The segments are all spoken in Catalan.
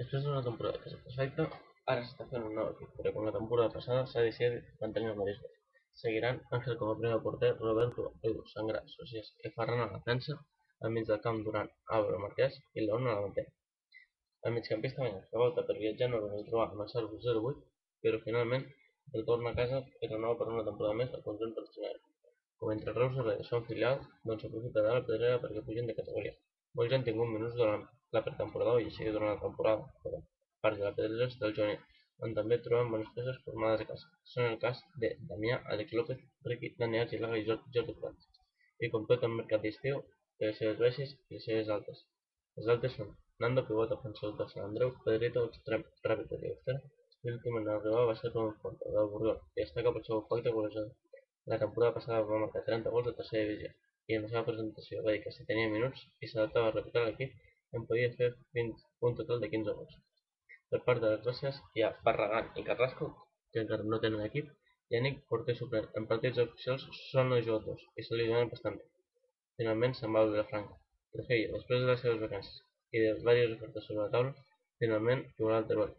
Després d'una temporada quasi perfecta, ara s'està fent un nou equip, però com la temporada passada s'ha decidit mantenir el mateix grup. Seguiran Ángel com a primer porter, Roberto, Edu, Sangra, Socias i Ferran a la defensa, al mig del camp Duran, Álvaro Marquès i León a la davantera. El migcampista Mañas, que volta per viatjar no va trobar amb el Salvo 08, però finalment retorna a casa i renova per una temporada més al conjunt personal. Com entre Reus i Reus són filials, doncs s'aprofita de la pedrera perquè pugin de categoria. Molts han tingut minuts durant la pretemporada i així durant la temporada, però part de la pedrera del juvenil, on també trobem bones peces formades a casa. Són el cas de Damià, Àlex López, Riqui, Dani Argilaga i Jordi Prat. I com tot el mercat d'estiu, té les seves baixes i les seves altes. Les altes són Nando, pivot ofensiu de Sant Andreu, Pedrito, extrem, ràpid de i l'últim en arribar va ser Rubén Fonte, del Borriol, que destaca pel seu efecte golejador. La temporada passada va marcar 30 gols de tercera divisió i en la seva presentació va dir que si tenia minuts i s'adaptava a repetir l'equip en podia fer fins un total de 15 gols. Per part de les gràcies hi ha Barragán i Carrasco, que encara no tenen equip, i Anic, porter suplent. En partits oficials són els jugadors i se li donen bastant bé. Finalment se'n va a Vilafranca. Trujillo, després de les seves vacances i de diverses ofertes sobre la taula, finalment jugarà al Teruel.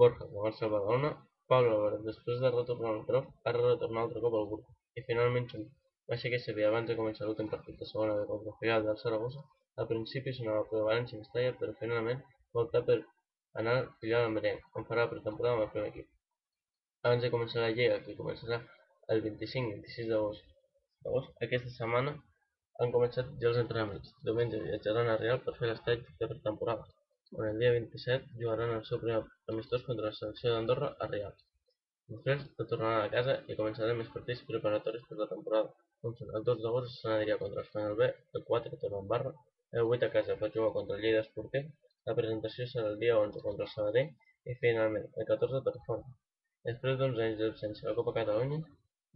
Borja, marxa al Badalona, Pablo Álvarez, després de retornar al Prof, ha de retornar altre cop al Burgos. I finalment Xumi, va que sabia abans de començar l'últim partit de segona contra el Real del Saragossa, al principi sonava València Mestalla, però finalment va optar per anar al filial Merenc, on farà pretemporada amb el primer equip. Abans de començar la Lliga, que començarà el 25-26 d'agost, aquesta setmana han començat ja els entrenaments. Diumenge viatjaran a Real per fer l'estat de pretemporada, on el dia 27 jugaran el seu primer amistós contra la selecció d'Andorra a Real. Després retornaran a casa i començaran més partits preparatoris per la temporada. El 2 d'agost Sant Adrià contra l'Espanyol B, el 4 torna en barra, el 8 a casa per jugar contra el Lleida Esportiu, la presentació serà el dia 11 contra el Sabadell i finalment el 14 per Font. Després d'uns anys d'absència a la Copa Catalunya,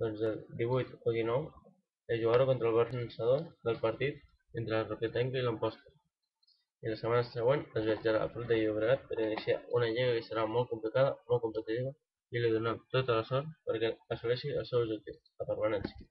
doncs el 18 o 19 es jugarà contra el vencedor del partit entre la Roquetenca i l'Amposta. I la setmana següent es viatjarà a Prat de Llobregat per iniciar una lliga que serà molt complicada, molt competitiva i li donem tota la sort perquè assoleixi el seu objectiu, la permanència.